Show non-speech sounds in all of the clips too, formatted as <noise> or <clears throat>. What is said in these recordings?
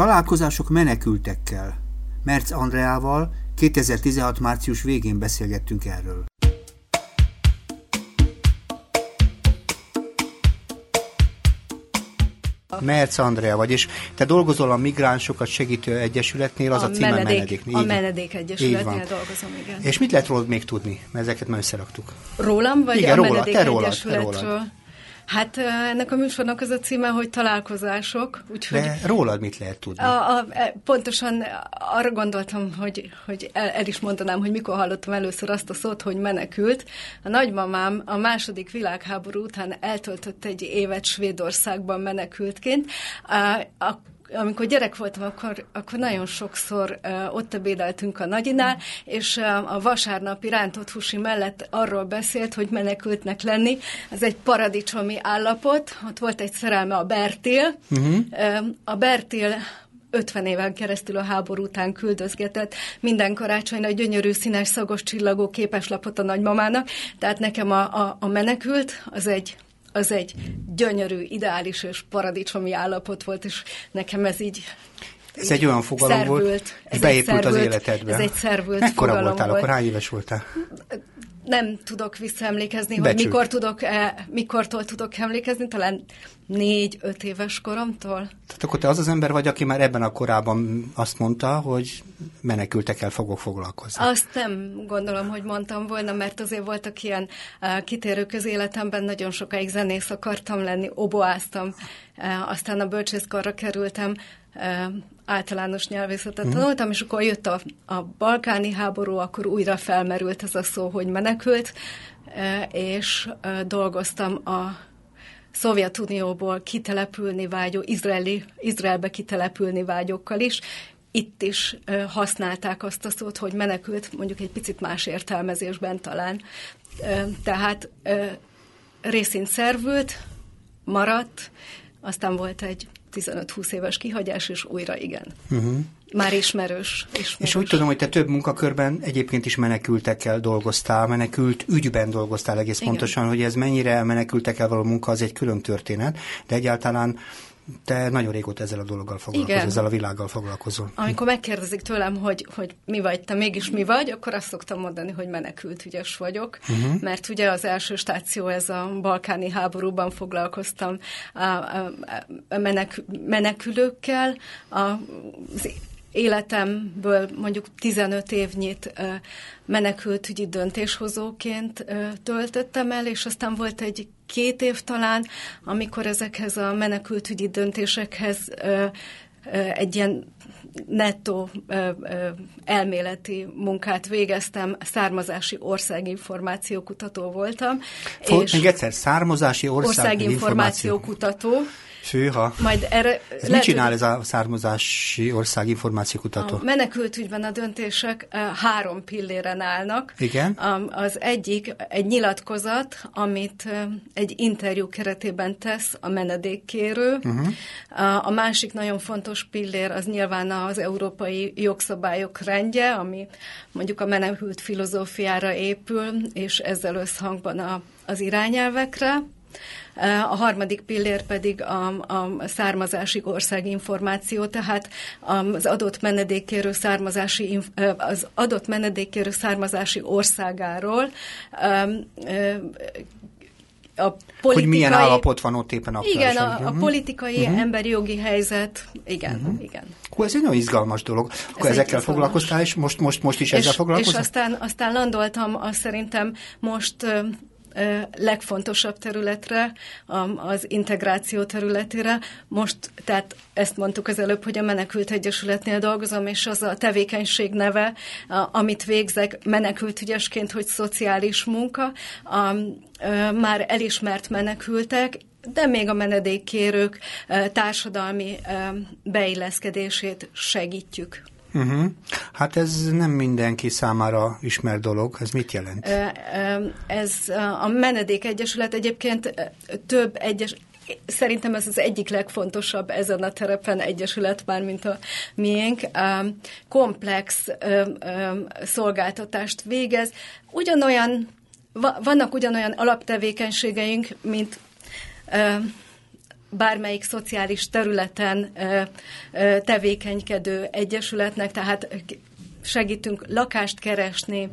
Találkozások menekültekkel. Merc Andreával 2016 március végén beszélgettünk erről. Merc Andrea vagy, és te dolgozol a Migránsokat Segítő Egyesületnél, az a, a címe menedék, menedék. A Menedék Egyesületnél dolgozom, igen. És mit lehet rólad még tudni? Mert ezeket már összeraktuk. Rólam, vagy igen, a róla, Menedék te rólad, Egyesületről? Te rólad. Hát ennek a műsornak az a címe, hogy találkozások. Úgyhogy De rólad mit lehet tudni? A, a, e, pontosan arra gondoltam, hogy, hogy el, el is mondanám, hogy mikor hallottam először azt a szót, hogy menekült. A nagymamám a második világháború után eltöltött egy évet Svédországban menekültként. A, a, amikor gyerek voltam, akkor, akkor nagyon sokszor uh, ott ebédeltünk a nagyinál, és uh, a vasárnapi rántott húsi mellett arról beszélt, hogy menekültnek lenni. Ez egy paradicsomi állapot. Ott volt egy szerelme a Bertél. Uh-huh. Uh, a Bertél 50 éven keresztül a háború után küldözgetett minden karácsonyra egy gyönyörű színes szagos csillagó képeslapot a nagymamának, tehát nekem a, a, a menekült az egy az egy gyönyörű, ideális és paradicsomi állapot volt, és nekem ez így ez egy olyan fogalom szervült, volt, és beépült szervült, az életedbe. Ez egy szervült Mekkora fogalom voltál, volt. akkor hány éves voltál? Nem tudok visszaemlékezni, Becsült. hogy mikor tudok, e, mikortól tudok emlékezni, talán négy-öt éves koromtól. Tehát akkor te az az ember vagy, aki már ebben a korában azt mondta, hogy menekültekkel fogok foglalkozni. Azt nem gondolom, hogy mondtam volna, mert azért voltak ilyen uh, kitérő közéletemben, nagyon sokáig zenész akartam lenni, oboáztam, uh, aztán a bölcsészkarra kerültem, általános nyelvészetet uh-huh. tanultam, és akkor jött a, a balkáni háború, akkor újra felmerült ez a szó, hogy menekült, és dolgoztam a Szovjetunióból kitelepülni vágyó, izraeli, Izraelbe kitelepülni vágyókkal is. Itt is használták azt a szót, hogy menekült, mondjuk egy picit más értelmezésben talán. Tehát részint szervült, maradt, aztán volt egy 15-20 éves kihagyás, és újra igen. Uh-huh. Már ismerős, ismerős. És úgy tudom, hogy te több munkakörben egyébként is menekültekkel dolgoztál, menekült ügyben dolgoztál egész Igen. pontosan, hogy ez mennyire menekültekkel való munka, az egy külön történet, de egyáltalán te nagyon régóta ezzel a dologgal foglalkozol, Igen. ezzel a világgal foglalkozol. Amikor megkérdezik tőlem, hogy, hogy mi vagy, te mégis mi vagy, akkor azt szoktam mondani, hogy menekült ügyes vagyok, uh-huh. mert ugye az első stáció, ez a balkáni háborúban foglalkoztam a, a, a menek, menekülőkkel, az életemből mondjuk 15 évnyit menekültügyi döntéshozóként töltöttem el, és aztán volt egy két év talán, amikor ezekhez a menekültügyi döntésekhez egy ilyen nettó ö, ö, elméleti munkát végeztem, származási országinformációkutató voltam. Fog, és még egyszer, származási országinformációkutató. Országinformáció Főha. Majd erre ez lehet, mit csinál ez a származási ország információkutató? A menekültügyben a döntések három pilléren állnak. Igen. Az egyik egy nyilatkozat, amit egy interjú keretében tesz a menedékkérő. Uh-huh. Uh, a másik nagyon fontos pillér az nyilván az európai jogszabályok rendje, ami mondjuk a menekült filozófiára épül, és ezzel összhangban a, az irányelvekre. A harmadik pillér pedig a, a származási információ, tehát az adott menedékkérő származási, az adott menedékkérő származási országáról a politikai... Hogy milyen állapot van ott éppen Igen, a, a mhm. politikai, uh-huh. emberi jogi helyzet, igen, uh-huh. igen. Hú, ez egy nagyon izgalmas dolog. Akkor ez ezekkel foglalkoztál, és most, most, most is és, ezzel foglalkozol? És aztán, aztán landoltam, azt szerintem most legfontosabb területre, az integráció területére. Most, tehát ezt mondtuk az előbb, hogy a Menekült Egyesületnél dolgozom, és az a tevékenység neve, amit végzek menekültügyesként, hogy szociális munka, már elismert menekültek, de még a menedékkérők társadalmi beilleszkedését segítjük. Uh-huh. Hát ez nem mindenki számára ismert dolog. Ez mit jelent? Ez a Menedék Egyesület egyébként több egyes, szerintem ez az egyik legfontosabb ezen a terepen egyesület, már mint a miénk, komplex szolgáltatást végez. Ugyanolyan, vannak ugyanolyan alaptevékenységeink, mint bármelyik szociális területen tevékenykedő egyesületnek, tehát segítünk lakást keresni,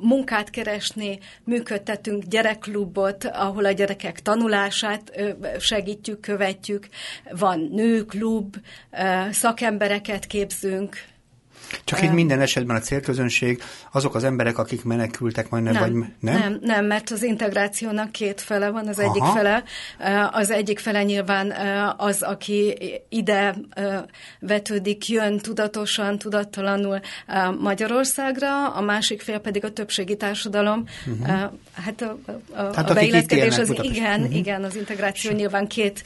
munkát keresni, működtetünk gyerekklubot, ahol a gyerekek tanulását segítjük, követjük, van nőklub, szakembereket képzünk, csak így minden esetben a célközönség azok az emberek, akik menekültek majdnem, nem, vagy nem? Nem, nem, mert az integrációnak két fele van. Az Aha. egyik fele, az egyik fele nyilván az, aki ide vetődik, jön tudatosan, tudattalanul Magyarországra, a másik fél pedig a többségi társadalom. Uh-huh. Hát a, a, Tehát a beilleszkedés az igen, uh-huh. igen, az integráció nyilván két,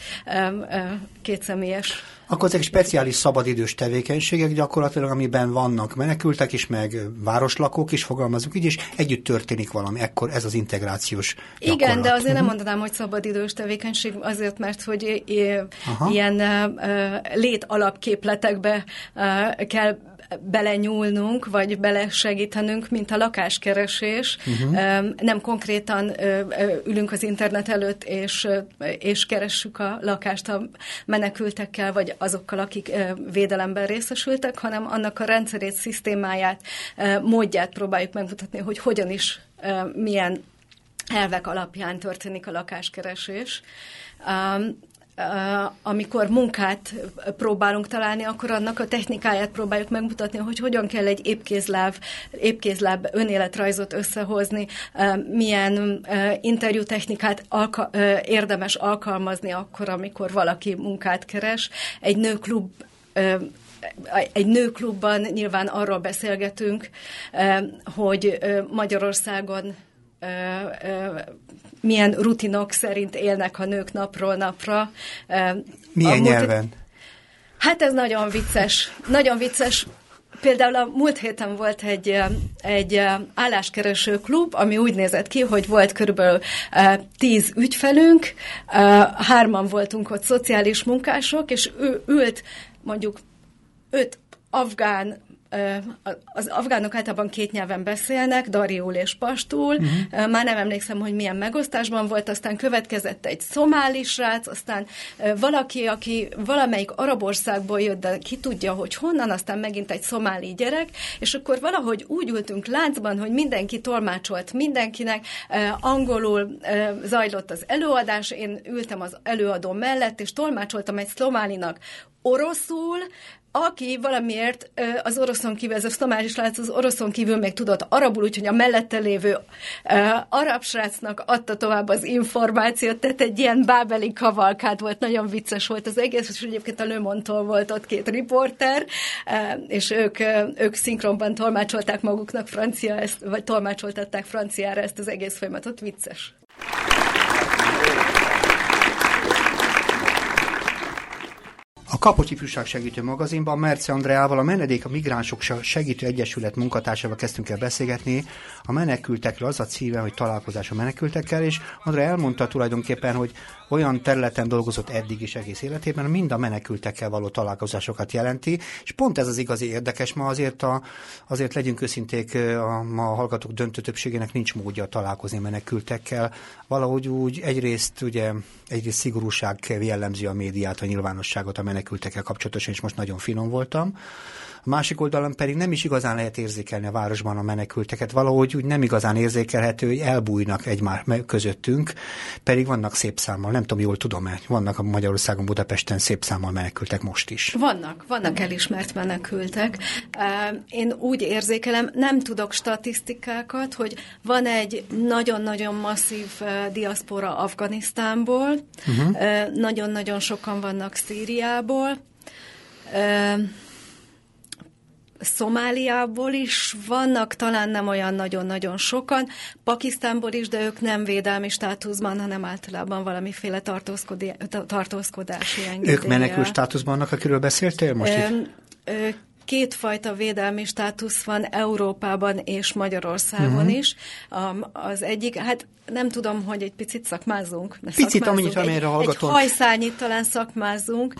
két személyes akkor ezek speciális szabadidős tevékenységek gyakorlatilag, amiben vannak menekültek is, meg városlakók is, fogalmazunk így, és együtt történik valami. Ekkor ez az integrációs gyakorlat. Igen, de azért nem mhm. mondanám, hogy szabadidős tevékenység, azért, mert hogy ilyen lét alapképletekbe kell belenyúlnunk, vagy belesegítenünk, mint a lakáskeresés. Uh-huh. Nem konkrétan ülünk az internet előtt, és, és keressük a lakást a menekültekkel, vagy azokkal, akik védelemben részesültek, hanem annak a rendszerét, szisztémáját, módját próbáljuk megmutatni, hogy hogyan is, milyen elvek alapján történik a lakáskeresés amikor munkát próbálunk találni, akkor annak a technikáját próbáljuk megmutatni, hogy hogyan kell egy épkézláb, épkézláb önéletrajzot összehozni, milyen interjú technikát alka- érdemes alkalmazni akkor, amikor valaki munkát keres. Egy nőklub egy nőklubban nyilván arról beszélgetünk, hogy Magyarországon milyen rutinok szerint élnek a nők napról napra. Milyen a nyelven? Hát ez nagyon vicces. Nagyon vicces. Például a múlt héten volt egy, egy álláskereső klub, ami úgy nézett ki, hogy volt körülbelül tíz ügyfelünk, hárman voltunk ott szociális munkások, és ő ült mondjuk öt afgán az afgánok általában két nyelven beszélnek, dariul és pastul, uh-huh. már nem emlékszem, hogy milyen megosztásban volt, aztán következett egy szomáli srác, aztán valaki, aki valamelyik arab országból jött, de ki tudja, hogy honnan, aztán megint egy szomáli gyerek, és akkor valahogy úgy ültünk láncban, hogy mindenki tolmácsolt mindenkinek, angolul zajlott az előadás, én ültem az előadó mellett, és tolmácsoltam egy szomálinak oroszul, aki valamiért az oroszon kívül, ez a szomás srác az oroszon kívül még tudott arabul, úgyhogy a mellette lévő arab srácnak adta tovább az információt, tehát egy ilyen bábeli kavalkád volt, nagyon vicces volt az egész, és egyébként a Lömontól volt ott két riporter, és ők, ők szinkronban tolmácsolták maguknak francia, ezt, vagy tolmácsoltatták franciára ezt az egész folyamatot, vicces. A Kapocs Ifjúság Segítő Magazinban Merce Andreával, a Menedék a Migránsok Segítő Egyesület munkatársával kezdtünk el beszélgetni. A menekültekről az a címe, hogy találkozás a menekültekkel, és Andrea elmondta tulajdonképpen, hogy olyan területen dolgozott eddig is egész életében, mind a menekültekkel való találkozásokat jelenti, és pont ez az igazi érdekes, ma azért, a, azért legyünk őszinték, a, ma a hallgatók döntő többségének nincs módja találkozni menekültekkel. Valahogy úgy egyrészt, ugye, egyrészt szigorúság jellemzi a médiát, a nyilvánosságot a menekültekkel kapcsolatosan, és most nagyon finom voltam. A másik oldalon pedig nem is igazán lehet érzékelni a városban a menekülteket. Valahogy úgy nem igazán érzékelhető, hogy elbújnak egymás közöttünk, pedig vannak szép számmal. Nem tudom, jól tudom-e, vannak a Magyarországon, Budapesten szép számmal menekültek most is. Vannak, vannak elismert menekültek. Én úgy érzékelem, nem tudok statisztikákat, hogy van egy nagyon-nagyon masszív diaszpora Afganisztánból, uh-huh. nagyon-nagyon sokan vannak Szíriából, Szomáliából is vannak, talán nem olyan nagyon-nagyon sokan, Pakisztánból is, de ők nem védelmi státuszban, hanem általában valamiféle tartózkodási engedélye. Ők menekül státuszban vannak, akiről beszéltél most ö, itt? Kétfajta védelmi státusz van Európában és Magyarországon uh-huh. is. Um, az egyik, hát nem tudom, hogy egy picit szakmázunk. Picit, amennyit, amelyre hallgatom. Egy hajszányit talán szakmázunk.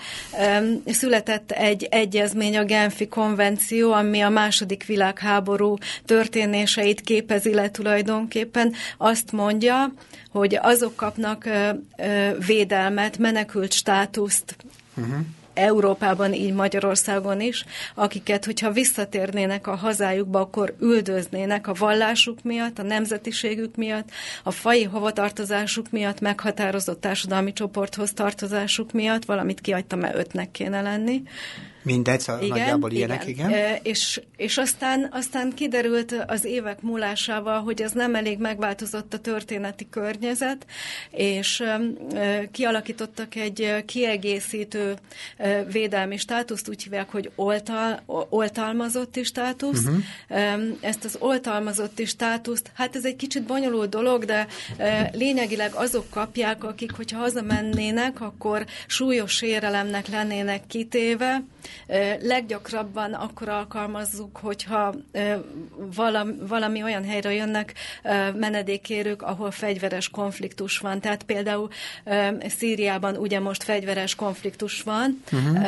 Um, született egy egyezmény, a Genfi konvenció, ami a második világháború történéseit képezi le tulajdonképpen. Azt mondja, hogy azok kapnak uh, uh, védelmet, menekült státuszt, uh-huh Európában, így Magyarországon is, akiket, hogyha visszatérnének a hazájukba, akkor üldöznének a vallásuk miatt, a nemzetiségük miatt, a fai hovatartozásuk miatt, meghatározott társadalmi csoporthoz tartozásuk miatt, valamit kiadtam, mert ötnek kéne lenni. Mindegy, szóval igen, nagyjából ilyenek, igen. igen. És, és aztán, aztán kiderült az évek múlásával, hogy ez nem elég megváltozott a történeti környezet, és kialakítottak egy kiegészítő védelmi státuszt, úgy hívják, hogy oltal, oltalmazotti státuszt. Uh-huh. Ezt az oltalmazotti státuszt, hát ez egy kicsit bonyolult dolog, de lényegileg azok kapják, akik, hogyha hazamennének, akkor súlyos sérelemnek lennének kitéve, Leggyakrabban akkor alkalmazzuk, hogyha valami, olyan helyre jönnek menedékérők, ahol fegyveres konfliktus van. Tehát például Szíriában ugye most fegyveres konfliktus van, uh-huh.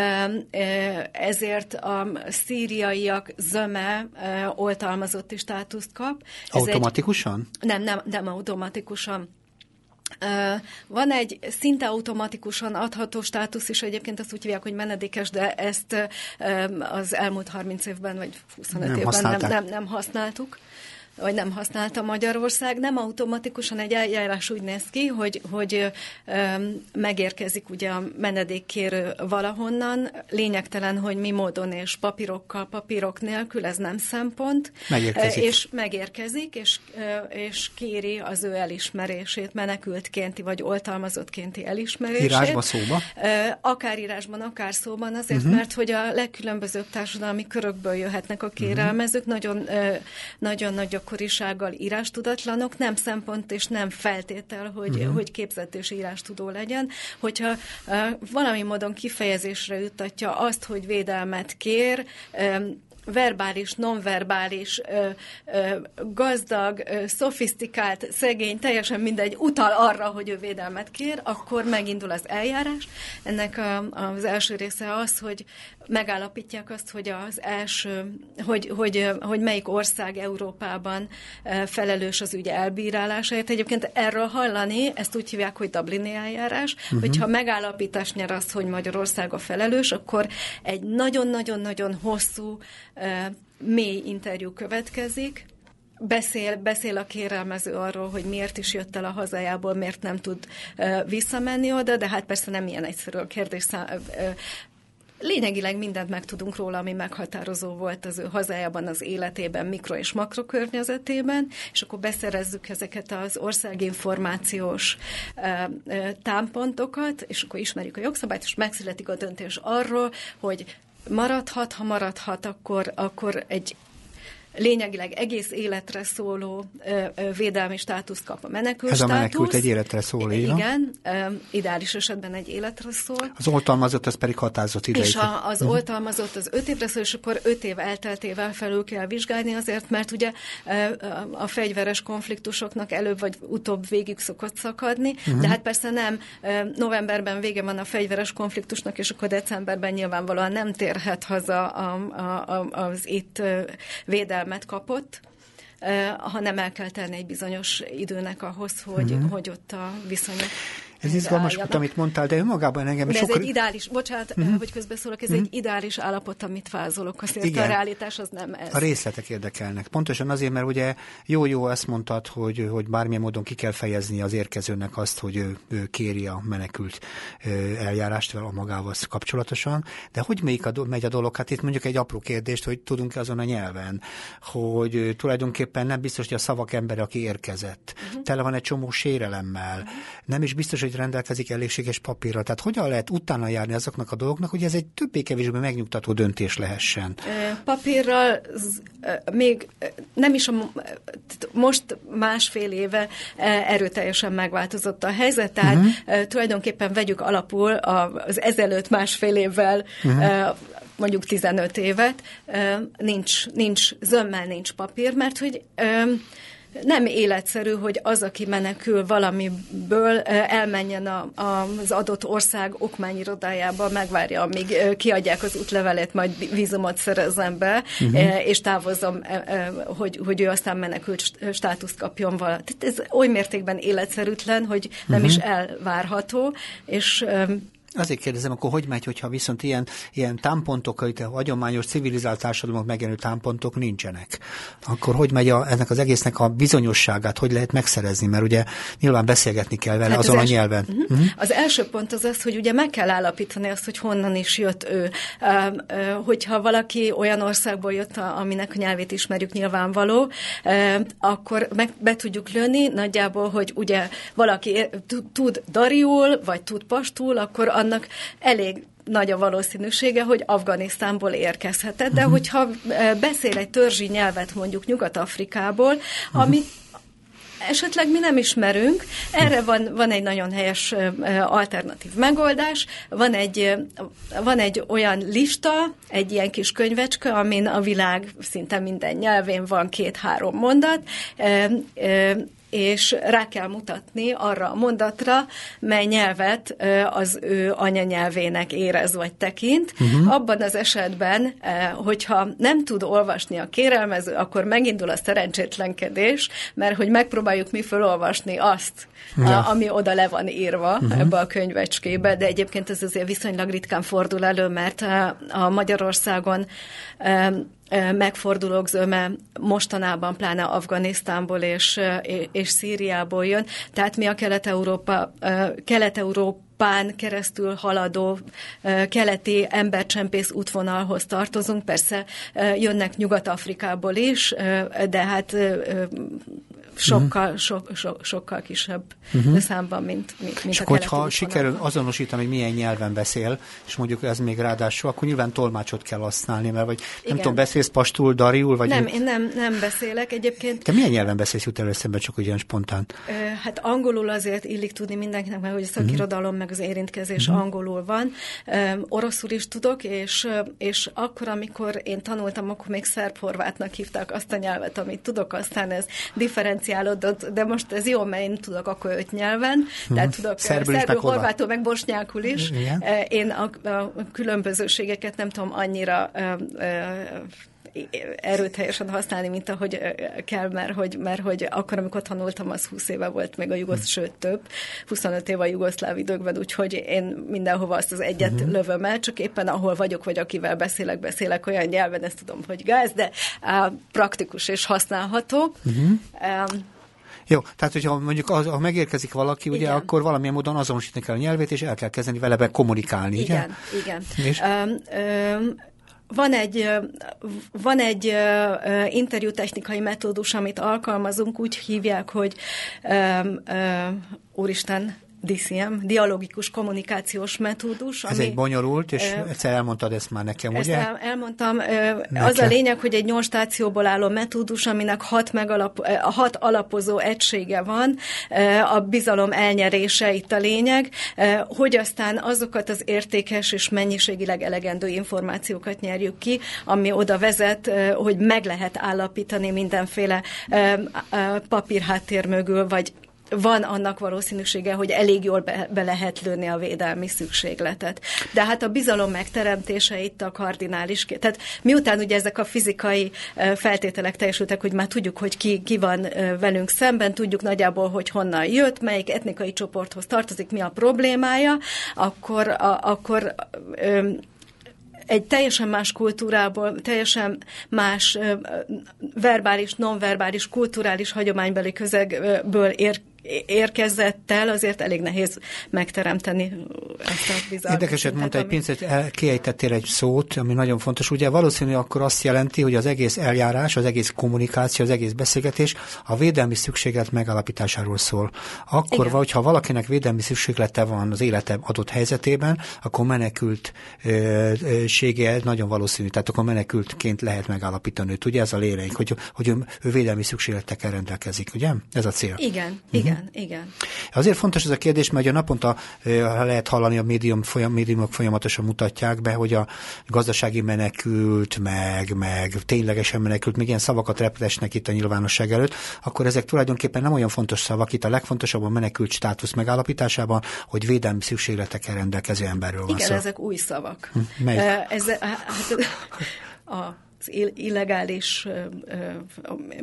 ezért a szíriaiak zöme oltalmazotti státuszt kap. Ez Automatikusan? Egy, nem, nem, nem automatikusan. Van egy szinte automatikusan adható státusz is, egyébként azt úgy hívják, hogy menedékes, de ezt az elmúlt 30 évben, vagy 25 nem évben nem, nem, nem használtuk vagy nem használta Magyarország, nem automatikusan egy eljárás úgy néz ki, hogy, hogy ö, megérkezik ugye a menedékkérő valahonnan, lényegtelen, hogy mi módon és papírokkal, papírok nélkül, ez nem szempont. Megérkezik. És megérkezik, és, és kéri az ő elismerését, menekültkénti vagy oltalmazottkénti elismerését. Írásba, szóba? Akár írásban, akár szóban, azért, uh-huh. mert hogy a legkülönbözőbb társadalmi körökből jöhetnek a kérelmezők, uh-huh. nagyon, nagyon nagy gyakorisággal írástudatlanok, nem szempont és nem feltétel, hogy, uh-huh. hogy képzett és írástudó legyen. Hogyha uh, valami módon kifejezésre jutatja azt, hogy védelmet kér, um, verbális, nonverbális, ö, ö, gazdag, ö, szofisztikált, szegény, teljesen mindegy, utal arra, hogy ő védelmet kér, akkor megindul az eljárás. Ennek a, az első része az, hogy megállapítják azt, hogy az első, hogy, hogy, hogy melyik ország Európában felelős az ügy elbírálásáért. Egyébként erről hallani, ezt úgy hívják, hogy Dublini eljárás, uh-huh. hogyha megállapítás nyer az, hogy Magyarország a felelős, akkor egy nagyon-nagyon-nagyon hosszú, mély interjú következik, beszél, beszél a kérelmező arról, hogy miért is jött el a hazájából, miért nem tud uh, visszamenni oda, de hát persze nem ilyen egyszerű a kérdés. Szám, uh, lényegileg mindent megtudunk róla, ami meghatározó volt az ő hazájában, az életében, mikro- és makrokörnyezetében, és akkor beszerezzük ezeket az országinformációs támpontokat, és akkor ismerjük a jogszabályt, és megszületik a döntés arról, hogy maradhat, ha maradhat, akkor, akkor egy lényegileg egész életre szóló védelmi státuszt kap a menekült Ez a menekült egy életre szól, Igen, ö, ideális esetben egy életre szól. Az oltalmazott, az pedig határozott ideig. És a, az uh-huh. oltalmazott az öt évre szól, és akkor öt év elteltével felül kell vizsgálni azért, mert ugye a fegyveres konfliktusoknak előbb vagy utóbb végig szokott szakadni, uh-huh. de hát persze nem novemberben vége van a fegyveres konfliktusnak, és akkor decemberben nyilvánvalóan nem térhet haza a, a, a, az itt védelmi védelmet kapott, hanem el kell tenni egy bizonyos időnek ahhoz, hogy, uh-huh. hogy ott a viszonyok ez izgalmas, volt, amit mondtál, de önmagában engem de ez sokkal... egy ideális, bocsánat, uh-huh. hogy közbeszólok, ez uh-huh. egy ideális állapot, amit vázolok, azért Igen. a realitás az nem ez. A részletek érdekelnek. Pontosan azért, mert ugye jó-jó ezt mondtad, hogy, hogy bármilyen módon ki kell fejezni az érkezőnek azt, hogy ő, ő kéri a menekült eljárást a magával kapcsolatosan, de hogy még a, megy a dolog? Hát itt mondjuk egy apró kérdést, hogy tudunk-e azon a nyelven, hogy tulajdonképpen nem biztos, hogy a szavak ember, aki érkezett, uh-huh. tele van egy csomó sérelemmel, uh-huh. nem is biztos, hogy rendelkezik elégséges papírra. Tehát hogyan lehet utána járni azoknak a dolgoknak, hogy ez egy többé-kevésbé megnyugtató döntés lehessen? Papírral még nem is a, most másfél éve erőteljesen megváltozott a helyzet, tehát uh-huh. tulajdonképpen vegyük alapul az ezelőtt másfél évvel uh-huh mondjuk 15 évet, nincs, nincs zömmel nincs papír, mert hogy nem életszerű, hogy az, aki menekül valamiből, elmenjen a, a, az adott ország okmányirodájába, megvárja, amíg kiadják az útlevelet, majd vízumot szerezzen be, uh-huh. és távozzam, hogy, hogy ő aztán menekült státuszt kapjon vala. Tehát ez oly mértékben életszerűtlen, hogy nem uh-huh. is elvárható, és Azért kérdezem, akkor hogy megy, hogyha viszont ilyen, ilyen támpontok, itt a hagyományos civilizált társadalomok megjelenő támpontok nincsenek? Akkor hogy megy a, ennek az egésznek a bizonyosságát, hogy lehet megszerezni? Mert ugye nyilván beszélgetni kell vele hát azon az a nyelven. Uh-huh. Uh-huh. Az első pont az az, hogy ugye meg kell állapítani azt, hogy honnan is jött ő. Hogyha valaki olyan országból jött, aminek a nyelvét ismerjük nyilvánvaló, akkor meg be tudjuk lőni nagyjából, hogy ugye valaki tud dariul, vagy tud pastul, akkor annak elég nagy a valószínűsége, hogy Afganisztánból érkezhetett, de uh-huh. hogyha e, beszél egy törzsi nyelvet mondjuk Nyugat-Afrikából, uh-huh. ami esetleg mi nem ismerünk. Erre van, van egy nagyon helyes e, alternatív megoldás. Van egy, van egy olyan lista, egy ilyen kis könyvecske, amin a világ szinte minden nyelvén van két-három mondat, e, és rá kell mutatni arra a mondatra, mely nyelvet az ő anyanyelvének érez vagy tekint. Uh-huh. Abban az esetben, hogyha nem tud olvasni a kérelmező, akkor megindul a szerencsétlenkedés, mert hogy megpróbáljuk mi felolvasni azt, ja. ami oda le van írva uh-huh. ebbe a könyvecskébe, de egyébként ez azért viszonylag ritkán fordul elő, mert a Magyarországon megfordulók zöme mostanában pláne Afganisztánból és, és Szíriából jön. Tehát mi a Kelet-Európa, Kelet-Európa Pán keresztül haladó keleti embercsempész útvonalhoz tartozunk. Persze jönnek Nyugat-Afrikából is, de hát sokkal, uh-huh. so, so, sokkal kisebb uh-huh. számban, mint, mint, mint és a hogyha sikerül azonosítani, hogy milyen nyelven beszél, és mondjuk ez még ráadásul, akkor nyilván tolmácsot kell használni, mert vagy Igen. nem tudom, beszélsz pastul, dariul, vagy... Nem, én nem, nem beszélek egyébként. Te milyen nyelven beszélsz jut előszembe, csak ugyan spontán? Hát angolul azért illik tudni mindenkinek, mert hogy a szakirodalom uh-huh. meg az érintkezés uh-huh. angolul van. Oroszul is tudok, és, és akkor, amikor én tanultam, akkor még szerb-horvátnak hívták azt a nyelvet, amit tudok, aztán ez differenc differenciálódott, de most ez jó, mert én tudok akkor öt nyelven, tehát tudok szerbül, szerbül horvátul, meg bosnyákul is. Igen. Én a, a különbözőségeket nem tudom annyira erőteljesen használni, mint ahogy kell, mert hogy, mert hogy akkor, amikor tanultam, az 20 éve volt még a jugosz, hmm. sőt több, 25 éve a jugoszláv időkben, úgyhogy én mindenhova azt az egyet uh-huh. lövöm el, csak éppen ahol vagyok, vagy akivel beszélek, beszélek olyan nyelven, ezt tudom, hogy gáz, de uh, praktikus és használható. Uh-huh. Um, jó, tehát hogyha mondjuk az, ha megérkezik valaki, ugye, igen. akkor valamilyen módon azonosítani kell a nyelvét, és el kell kezdeni vele be kommunikálni, igen, ugye? Igen, És? Um, um, van egy, van egy interjútechnikai metódus, amit alkalmazunk, úgy hívják, hogy um, uh, úristen, DCM, dialogikus kommunikációs metódus. Ez ami, egy bonyolult, és ö, egyszer elmondtad ezt már nekem, ugye? Ezt el, elmondtam. Nekem. Az a lényeg, hogy egy nyolc stációból álló metódus, aminek hat, megalap, hat alapozó egysége van, a bizalom elnyerése itt a lényeg, hogy aztán azokat az értékes és mennyiségileg elegendő információkat nyerjük ki, ami oda vezet, hogy meg lehet állapítani mindenféle papírháttér mögül, vagy van annak valószínűsége, hogy elég jól be, be lehet lőni a védelmi szükségletet. De hát a bizalom megteremtése itt a kardinális. Tehát miután ugye ezek a fizikai feltételek teljesültek, hogy már tudjuk, hogy ki, ki van velünk szemben, tudjuk nagyjából, hogy honnan jött, melyik etnikai csoporthoz tartozik, mi a problémája, akkor, a, akkor egy teljesen más kultúrából, teljesen más verbális, nonverbális, kulturális hagyománybeli közegből ér, érkezett el, azért elég nehéz megteremteni ezt a. Érdekeset mondta egy pincet, kiejtettél egy szót, ami nagyon fontos. Ugye valószínű akkor azt jelenti, hogy az egész eljárás, az egész kommunikáció, az egész beszélgetés a védelmi szükséglet megalapításáról szól. Akkor, vagy ha valakinek védelmi szükséglete van az élete adott helyzetében, akkor menekültsége nagyon valószínű, tehát akkor menekültként lehet megállapítani őt. Ugye ez a lélek, hogy, hogy ő, ő védelmi szükségletekkel rendelkezik, ugye? Ez a cél. Igen, uh-huh. igen Igen, igen. Azért fontos ez a kérdés, mert a naponta lehet hallani, a médium folyam, médiumok folyamatosan mutatják be, hogy a gazdasági menekült, meg, meg ténylegesen menekült, még ilyen szavakat repülesnek itt a nyilvánosság előtt, akkor ezek tulajdonképpen nem olyan fontos szavak. Itt a legfontosabb a menekült státusz megállapításában, hogy védelmi szükségletekkel rendelkező emberről van Igen, szó. ezek új szavak. Hm, melyik? Ez, hát, a illegális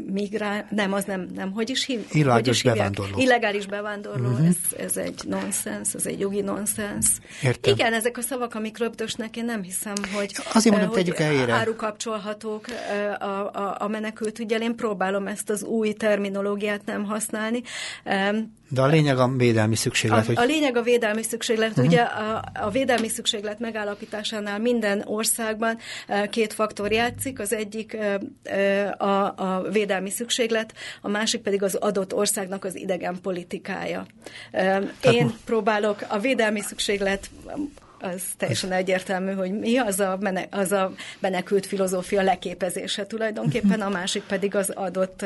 migrál, nem, az nem, nem, hogy is hív? Illegális hogy is bevándorló. Illegális bevándorló, uh-huh. ez, ez egy nonsens, ez egy jogi nonsens. Értem. Igen, ezek a szavak, amik röptösnek, én nem hiszem, hogy, Azért mondom, hogy tegyük helyére. árukapcsolhatók a, a, a menekült ügyel. Én próbálom ezt az új terminológiát nem használni. De a lényeg a védelmi szükséglet. A, hogy... a lényeg a védelmi szükséglet. Uh-huh. Ugye a, a védelmi szükséglet megállapításánál minden országban két faktor játszik. Az egyik a, a védelmi szükséglet, a másik pedig az adott országnak az idegen politikája. Én próbálok a védelmi szükséglet az teljesen egyértelmű, hogy mi az a, mene, az a menekült filozófia leképezése tulajdonképpen, a másik pedig az adott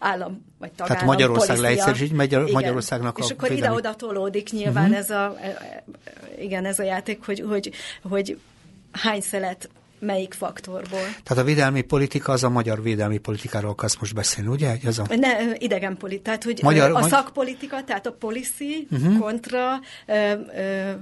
állam vagy tagállam Tehát Magyarország leegyszerűsít Magyar, Magyarországnak És a akkor védelmi... ide-oda tolódik nyilván uh-huh. ez a igen, ez a játék, hogy, hogy, hogy hány szelet melyik faktorból. Tehát a védelmi politika az a magyar védelmi politikáról akarsz most beszélni, ugye? Ez a... Ne, idegen politika, tehát hogy magyar, a szakpolitika, tehát a policy uh-huh. kontra ö, ö, ö,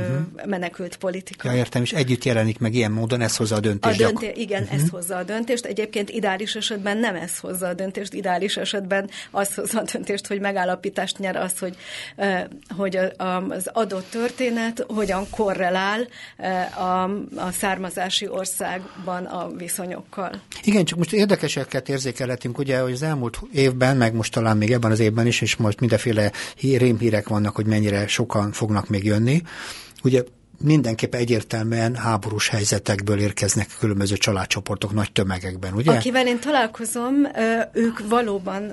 uh-huh. menekült politika. Ja, értem, és együtt jelenik meg ilyen módon, ez hozza a döntést. A dönté- igen, uh-huh. ez hozza a döntést. Egyébként ideális esetben nem ez hozza a döntést, ideális esetben az hozza a döntést, hogy megállapítást nyer az, hogy, hogy az adott történet hogyan korrelál a, a származási országban a viszonyokkal. Igen, csak most érdekeseket érzékelhetünk, ugye, hogy az elmúlt évben, meg most talán még ebben az évben is, és most mindenféle rémhírek vannak, hogy mennyire sokan fognak még jönni. Ugye mindenképpen egyértelműen háborús helyzetekből érkeznek különböző családcsoportok nagy tömegekben, ugye? Akivel én találkozom, ők valóban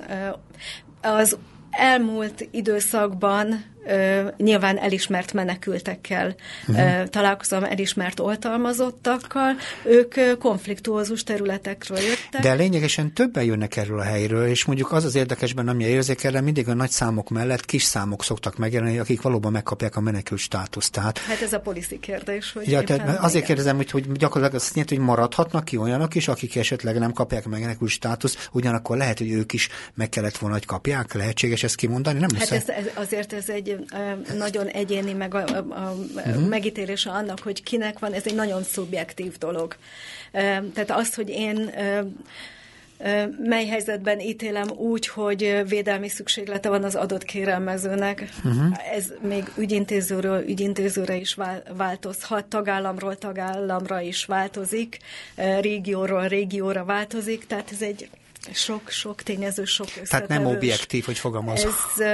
az elmúlt időszakban ö, nyilván elismert menekültekkel uh-huh. ö, találkozom, elismert oltalmazottakkal, ők ö, konfliktuózus területekről jöttek. De lényegesen többen jönnek erről a helyről, és mondjuk az az érdekesben, ami érzékelem, mindig a nagy számok mellett kis számok szoktak megjelenni, akik valóban megkapják a menekült státuszt. Tehát, hát ez a policy kérdés. Hogy ja, tehát azért igen. kérdezem, hogy, hogy gyakorlatilag azt jelenti, hogy maradhatnak ki olyanok is, akik esetleg nem kapják meg menekült státuszt, ugyanakkor lehet, hogy ők is meg kellett volna, hogy kapják. Lehetséges ezt kimondani? Nem hát ez, ez, azért ez egy nagyon egyéni meg a, a, a uh-huh. megítélése annak, hogy kinek van, ez egy nagyon szubjektív dolog. Tehát az, hogy én mely helyzetben ítélem úgy, hogy védelmi szükséglete van az adott kérelmezőnek. Uh-huh. Ez még ügyintézőről ügyintézőre is változhat, tagállamról tagállamra is változik, régióról régióra változik, tehát ez egy sok-sok tényező, sok. Tehát nem objektív, hogy fogalmaz. Ez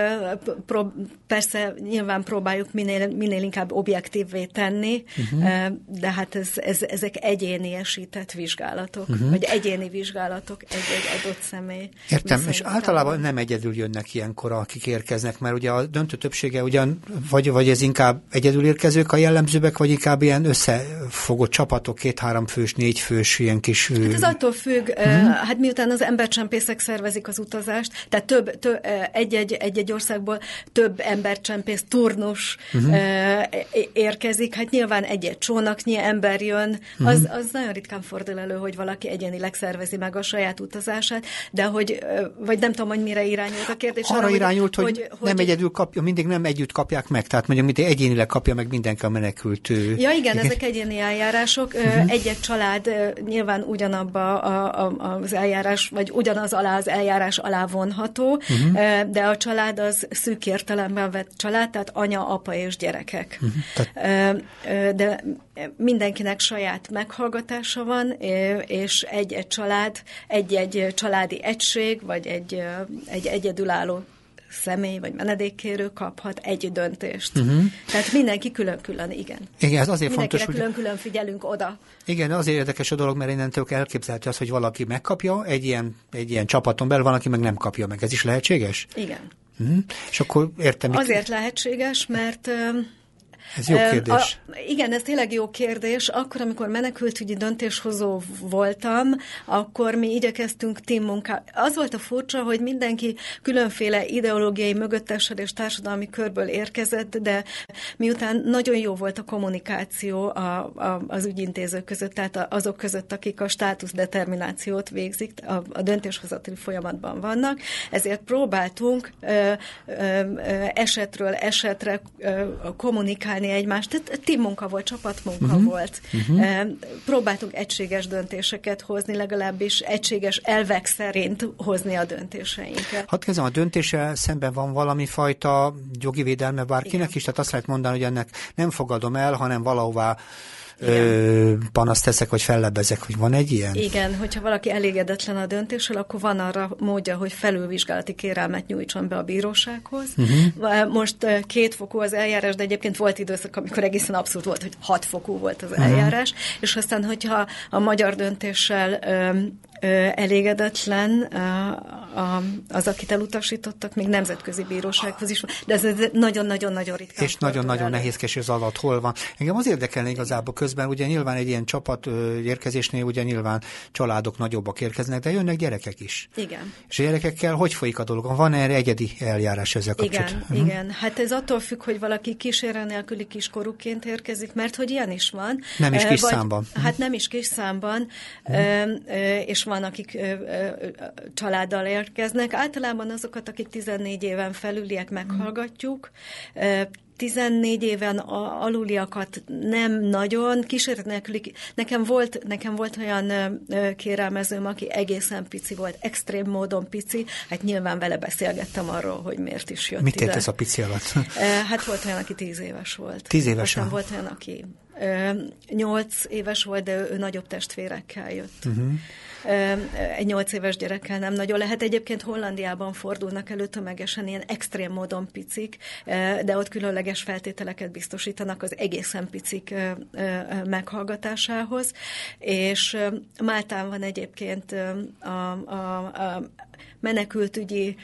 pro, persze nyilván próbáljuk minél, minél inkább objektívvé tenni, uh-huh. de hát ez, ez, ezek esített vizsgálatok, uh-huh. vagy egyéni vizsgálatok egy-egy adott személy. Értem, és általában nem egyedül jönnek ilyenkor, akik érkeznek, mert ugye a döntő többsége ugyan, vagy, vagy ez inkább egyedül érkezők a jellemzőbbek, vagy inkább ilyen összefogott csapatok, két-három fős, négy fős, ilyen kis... Hát ez attól függ, uh-huh. hát miután az embercsempészek szervezik az utazást, tehát több, több egy-egy, egy-egy országból több embercsempész turnus uh-huh. érkezik, hát nyilván egy-egy csónaknyi ember jön, uh-huh. az, az nagyon ritkán fordul elő, hogy valaki egyénileg szervezi meg a saját utazását, de hogy, vagy nem tudom, hogy mire irányult a kérdés. Arra, arra irányult, hogy, hogy, hogy nem egyedül kapja, mindig nem együtt kapják meg, tehát mondjuk, mint egyénileg kapja meg mindenki a menekült. Ja, igen, igen. ezek egyéni eljárások. Uh-huh. Egy-egy család nyilván ugyanabba a, a, az eljárás, vagy vagy ugyanaz alá az eljárás alá vonható, uh-huh. de a család az szűk értelemben vett család, tehát anya, apa és gyerekek. Uh-huh. Tehát... De mindenkinek saját meghallgatása van, és egy-egy család, egy-egy családi egység, vagy egy, egy egyedülálló személy vagy menedékkérő kaphat egy döntést. Uh-huh. Tehát mindenki külön-külön, igen. Igen, ez azért fontos, hogy... külön-külön figyelünk oda. Igen, azért érdekes a dolog, mert innentől elképzelhető az, hogy valaki megkapja egy ilyen, egy ilyen csapaton belül, valaki meg nem kapja meg. Ez is lehetséges? Igen. Uh-huh. És akkor értem... Azért itt... lehetséges, mert Ez jó kérdés. A, igen, ez tényleg jó kérdés. Akkor, amikor menekültügyi döntéshozó voltam, akkor mi igyekeztünk teammunká. Az volt a furcsa, hogy mindenki különféle ideológiai mögöttesed és társadalmi körből érkezett, de miután nagyon jó volt a kommunikáció a, a, az ügyintézők között, tehát azok között, akik a státuszdeterminációt végzik, a, a döntéshozatali folyamatban vannak, ezért próbáltunk ö, ö, esetről esetre ö, kommunikálni egymást. Tehát teammunka volt, csapatmunka uh-huh. volt. Uh-huh. Próbáltunk egységes döntéseket hozni, legalábbis egységes elvek szerint hozni a döntéseinket. Hadd kezdem, a döntése szemben van valami fajta jogi védelme bárkinek Igen. is, tehát azt lehet mondani, hogy ennek nem fogadom el, hanem valahová ö, panaszt teszek, vagy fellebezek, hogy van egy ilyen? Igen, hogyha valaki elégedetlen a döntéssel, akkor van arra módja, hogy felülvizsgálati kérelmet nyújtson be a bírósághoz. Uh-huh. Most két fokú az eljárás, de egyébként volt időszak, amikor egészen abszolút volt, hogy hat fokú volt az uh-huh. eljárás, és aztán, hogyha a magyar döntéssel elégedetlen az, akit elutasítottak, még nemzetközi bírósághoz is, de ez nagyon-nagyon-nagyon ritkán. És nagyon-nagyon nehézkes az alatt hol van. Engem az érdekelne igazából közben, ugye nyilván egy ilyen csapat érkezésnél ugye nyilván családok nagyobbak érkeznek, de jönnek gyerekek is. Igen. És a gyerekekkel hogy folyik a dolog? Van erre egyedi eljárás ezzel kapcsolatban? Igen, uh-huh. igen. Hát ez attól függ, hogy valaki kísérő nélküli kiskorúként érkezik, mert hogy ilyen is van. Nem is kis Vagy, számban. Hát nem is kis számban, uh-huh. és van, akik ö, ö, családdal érkeznek. Általában azokat, akik 14 éven felüliek meghallgatjuk, 14 éven aluliakat nem nagyon, kísérlet nélküli, nekem volt, nekem volt olyan kérelmezőm, aki egészen pici volt, extrém módon pici, hát nyilván vele beszélgettem arról, hogy miért is jött Mit ez a pici alatt? Hát volt olyan, aki 10 éves volt. 10 éves? Aztán volt olyan, aki 8 éves volt, de ő nagyobb testvérekkel jött. Uh-huh egy nyolc éves gyerekkel nem nagyon lehet. Egyébként Hollandiában fordulnak elő tömegesen ilyen extrém módon picik, de ott különleges feltételeket biztosítanak az egészen picik meghallgatásához. És Máltán van egyébként a, a, a menekültügyi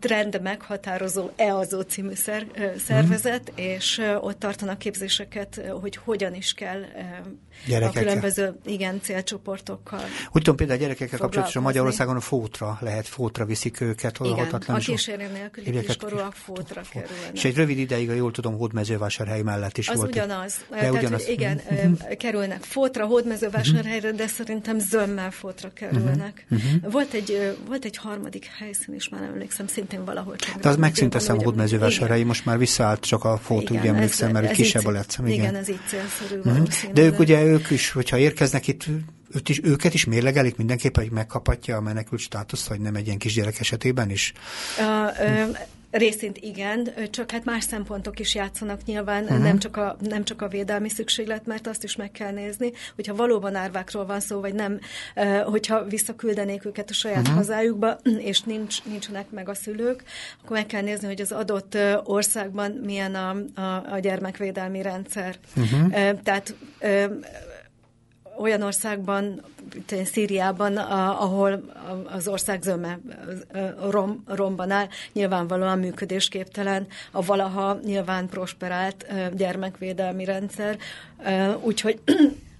trend meghatározó EAZO című szer, szervezet, mm. és ott tartanak képzéseket, hogy hogyan is kell Gyerekekkel. a különböző igen, célcsoportokkal. Úgy tudom, például a gyerekekkel kapcsolatosan Magyarországon a fótra lehet, fótra viszik őket. Igen, a kísérő nélküli kiskorúak fótra kerülnek. És egy rövid ideig, jól tudom, hódmezővásárhely mellett is az volt. ugyanaz. De Tehát, ugyanaz. igen, uh-huh. kerülnek fótra, hódmezővásárhelyre, de szerintem zömmel fótra kerülnek. Uh-huh. Volt, egy, volt egy harmadik helyszín is, már nem emlékszem, szintén valahol. De az megszűnt a hódmezővásárhely, most már visszaállt csak a fót, úgy emlékszem, mert kisebb a letszem. Igen. igen, ez így célszerű uh-huh. De ők ugye, ők is, hogyha érkeznek itt, őt is, őket is mérlegelik mindenképpen, hogy megkaphatja a menekült státuszt, vagy nem egy ilyen kisgyerek esetében is? Uh, ö, Részint igen, csak hát más szempontok is játszanak nyilván, uh-huh. nem, csak a, nem csak a védelmi szükséglet, mert azt is meg kell nézni, hogyha valóban árvákról van szó, vagy nem, hogyha visszaküldenék őket a saját uh-huh. hazájukba, <clears throat> és nincs, nincsenek meg a szülők, akkor meg kell nézni, hogy az adott országban milyen a, a, a gyermekvédelmi rendszer. Uh-huh. Tehát olyan országban, Szíriában, ahol az ország zöme rom, romban áll, nyilvánvalóan működésképtelen a valaha nyilván prosperált gyermekvédelmi rendszer. Úgyhogy <clears throat>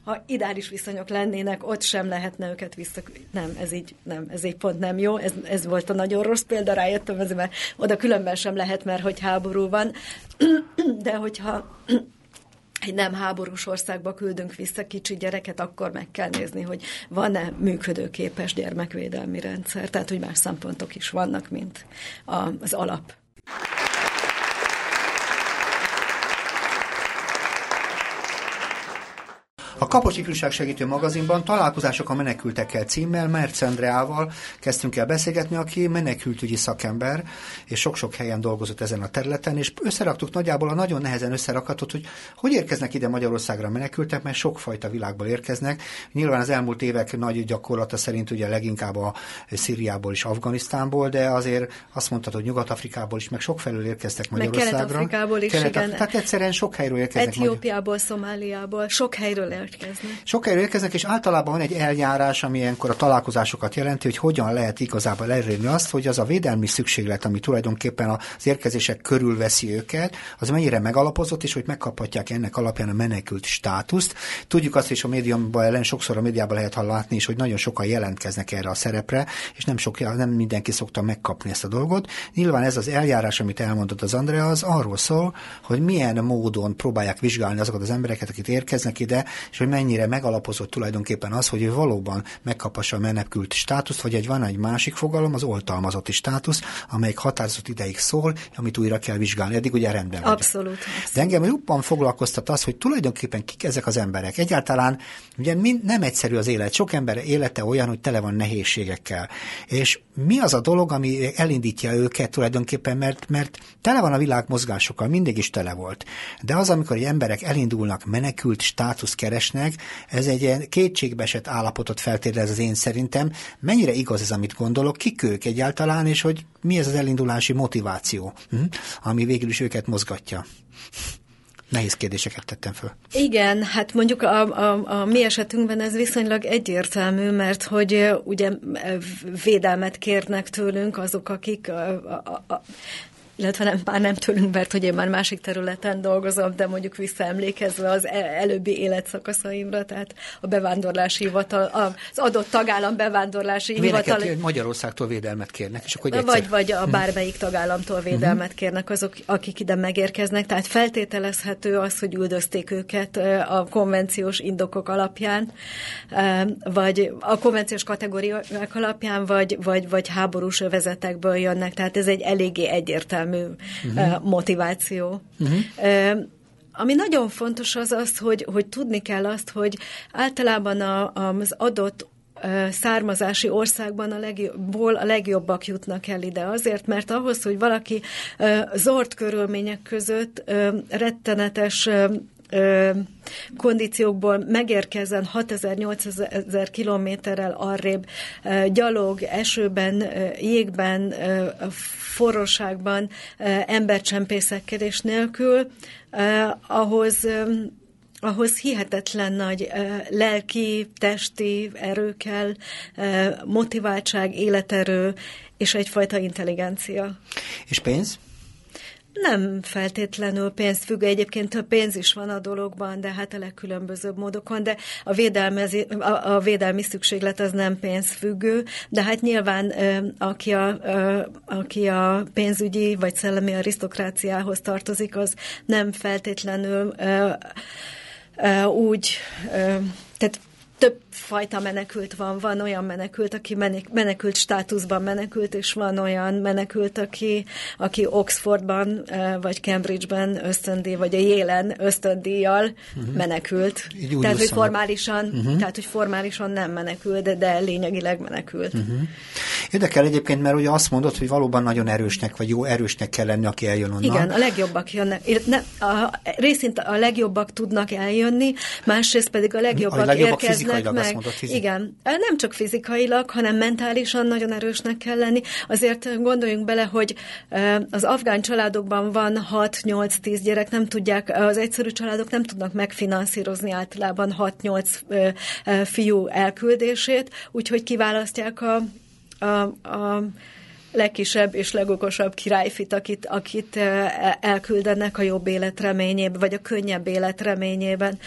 ha ideális viszonyok lennének, ott sem lehetne őket vissza... Nem, ez így, nem, ez így pont nem jó. Ez, ez volt a nagyon rossz példa, rájöttem, ez, mert oda különben sem lehet, mert hogy háború van. <clears throat> De hogyha egy nem háborús országba küldünk vissza kicsi gyereket, akkor meg kell nézni, hogy van-e működőképes gyermekvédelmi rendszer, tehát hogy más szempontok is vannak, mint az alap. A Kapos Ifjúság Segítő magazinban találkozások a menekültekkel címmel Merc Andreával kezdtünk el beszélgetni, aki menekültügyi szakember, és sok-sok helyen dolgozott ezen a területen, és összeraktuk nagyjából a nagyon nehezen összerakatot, hogy hogy érkeznek ide Magyarországra menekültek, mert sokfajta világból érkeznek. Nyilván az elmúlt évek nagy gyakorlata szerint ugye leginkább a Szíriából és Afganisztánból, de azért azt mondtad, hogy Nyugat-Afrikából is, meg sokfelől érkeztek Magyarországra. Meg Kelet-Afrikából is, Kelet igen. Tehát egyszerűen sok helyről érkeznek. Etiópiából, Szomáliából, sok helyről érkeznek érkeznek. Sok helyről érkeznek, és általában van egy eljárás, ami ilyenkor a találkozásokat jelenti, hogy hogyan lehet igazából elérni azt, hogy az a védelmi szükséglet, ami tulajdonképpen az érkezések körül veszi őket, az mennyire megalapozott, és hogy megkaphatják ennek alapján a menekült státuszt. Tudjuk azt is a médiumban ellen, sokszor a médiában lehet hallani is, hogy nagyon sokan jelentkeznek erre a szerepre, és nem, sok, nem mindenki szokta megkapni ezt a dolgot. Nyilván ez az eljárás, amit elmondott az Andrea, az arról szól, hogy milyen módon próbálják vizsgálni azokat az embereket, akik érkeznek ide, és hogy mennyire megalapozott tulajdonképpen az, hogy ő valóban megkapassa a menekült státuszt, vagy egy van egy másik fogalom, az oltalmazotti státusz, amelyik határozott ideig szól, amit újra kell vizsgálni. Eddig ugye rendben van. Abszolút, abszolút. De engem jobban foglalkoztat az, hogy tulajdonképpen kik ezek az emberek. Egyáltalán ugye mind, nem egyszerű az élet. Sok ember élete olyan, hogy tele van nehézségekkel. És mi az a dolog, ami elindítja őket tulajdonképpen, mert, mert tele van a világ mozgásokkal, mindig is tele volt. De az, amikor egy emberek elindulnak, menekült státusz keresnek, ez egy ilyen kétségbeesett állapotot feltételez az én szerintem. Mennyire igaz ez, amit gondolok, kik ők egyáltalán, és hogy mi ez az elindulási motiváció, hm? ami végül is őket mozgatja. Nehéz kérdéseket tettem föl. Igen, hát mondjuk a, a, a mi esetünkben ez viszonylag egyértelmű, mert hogy ugye védelmet kérnek tőlünk azok, akik a, a, a, illetve nem, már nem tőlünk, mert hogy én már másik területen dolgozom, de mondjuk visszaemlékezve az e, előbbi életszakaszaimra, tehát a bevándorlási hivatal, az adott tagállam bevándorlási hivatal. Magyarországtól védelmet kérnek, és akkor egyszer... Vagy, vagy a bármelyik tagállamtól védelmet uh-huh. kérnek azok, akik ide megérkeznek, tehát feltételezhető az, hogy üldözték őket a konvenciós indokok alapján, vagy a konvenciós kategóriák alapján, vagy, vagy, vagy háborús övezetekből jönnek, tehát ez egy eléggé egyértelmű egyértelmű uh-huh. motiváció. Uh-huh. Ami nagyon fontos az az, hogy, hogy tudni kell azt, hogy általában a, az adott származási országban a legjobbból a legjobbak jutnak el ide. Azért, mert ahhoz, hogy valaki zord körülmények között rettenetes kondíciókból megérkezzen 6000-8000 kilométerrel arrébb, gyalog, esőben, jégben, forróságban, embercsempészekedés nélkül, ahhoz ahhoz hihetetlen nagy lelki, testi erő kell, motiváltság, életerő és egyfajta intelligencia. És pénz? Nem feltétlenül pénzfüggő, egyébként több pénz is van a dologban, de hát a legkülönbözőbb módokon, de a, védelmezi, a, a védelmi szükséglet az nem pénzfüggő, de hát nyilván aki a, aki a pénzügyi vagy szellemi arisztokráciához tartozik, az nem feltétlenül úgy, tehát fajta menekült van. Van olyan menekült, aki menekült státuszban menekült, és van olyan menekült, aki, aki Oxfordban vagy Cambridgeben ösztöndíj, vagy a Jélen ösztöndíjjal uh-huh. menekült. Így tehát, hogy formálisan, uh-huh. tehát, hogy formálisan nem menekült, de, de lényegileg menekült. Uh-huh. Érdekel egyébként, mert ugye azt mondod, hogy valóban nagyon erősnek, vagy jó erősnek kell lenni, aki eljön onnan. Igen, a legjobbak jönnek. Ne, a, részint a legjobbak tudnak eljönni, másrészt pedig a legjobbak, a legjobbak érkeznek meg. Mondod, fizik... Igen, nem csak fizikailag, hanem mentálisan nagyon erősnek kell lenni. Azért gondoljunk bele, hogy az afgán családokban van 6-8-10 gyerek, nem tudják, az egyszerű családok nem tudnak megfinanszírozni általában 6-8 fiú elküldését, úgyhogy kiválasztják a a, a legkisebb és legokosabb királyfit, akit, akit elküldenek a jobb élet reményében, vagy a könnyebb élet reményében.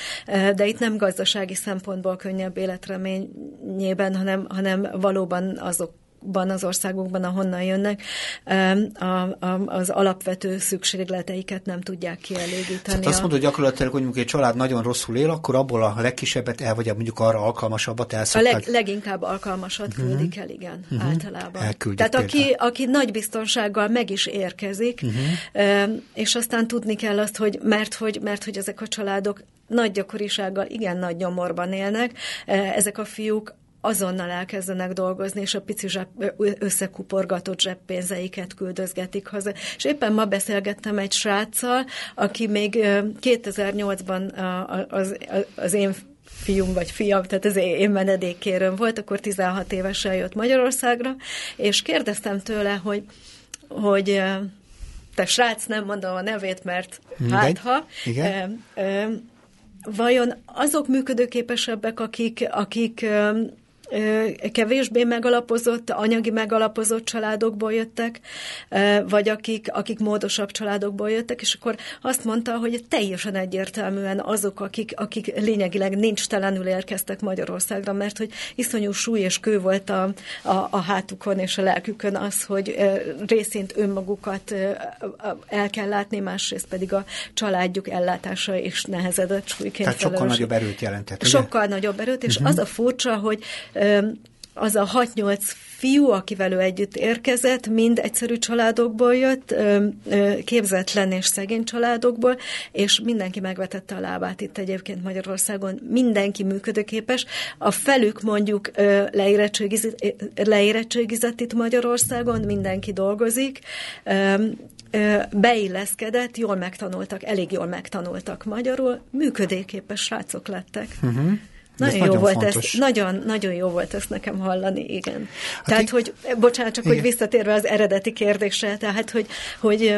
De itt nem gazdasági szempontból könnyebb élet reményében, hanem, hanem valóban azok azokban az országokban, ahonnan jönnek, a, a, az alapvető szükségleteiket nem tudják kielégíteni. Tehát azt mondod gyakorlatilag, hogy mondjuk egy család nagyon rosszul él, akkor abból a legkisebbet el, vagy mondjuk arra alkalmasabbat elszokták. A leg, leginkább alkalmasat uh-huh. küldik el, igen, uh-huh. általában. Elküldik Tehát aki, aki nagy biztonsággal meg is érkezik, uh-huh. és aztán tudni kell azt, hogy mert hogy, mert hogy ezek a családok nagy gyakorisággal igen nagy nyomorban élnek, ezek a fiúk azonnal elkezdenek dolgozni, és a pici zseb, összekuporgatott zseppénzeiket küldözgetik haza. És éppen ma beszélgettem egy sráccal, aki még 2008-ban az, az én fiúm vagy fiam, tehát az én menedékkérőm volt, akkor 16 évesen jött Magyarországra, és kérdeztem tőle, hogy, hogy te srác, nem mondom a nevét, mert hát ha, vajon azok működőképesebbek, akik, akik kevésbé megalapozott, anyagi megalapozott családokból jöttek, vagy akik, akik módosabb családokból jöttek, és akkor azt mondta, hogy teljesen egyértelműen azok, akik, akik lényegileg nincs telenül érkeztek Magyarországra, mert hogy iszonyú súly és kő volt a, a, a hátukon és a lelkükön az, hogy részint önmagukat el kell látni, másrészt pedig a családjuk ellátása is nehezedett súlyként. Tehát sokkal felelős. nagyobb erőt jelentett. Sokkal ugye? nagyobb erőt, és uh-huh. az a furcsa, hogy az a 6-8 fiú, akivel ő együtt érkezett, mind egyszerű családokból jött, képzetlen és szegény családokból, és mindenki megvetette a lábát itt egyébként Magyarországon, mindenki működőképes. A felük mondjuk leérettségizett itt Magyarországon, mindenki dolgozik, beilleszkedett, jól megtanultak, elég jól megtanultak magyarul, működőképes srácok lettek. Uh-huh. Nagyon, jó volt ez, nagyon, nagyon jó volt ezt nekem hallani, igen. Hát tehát, hogy, bocsánat, csak igen. hogy visszatérve az eredeti kérdésre, tehát, hogy, hogy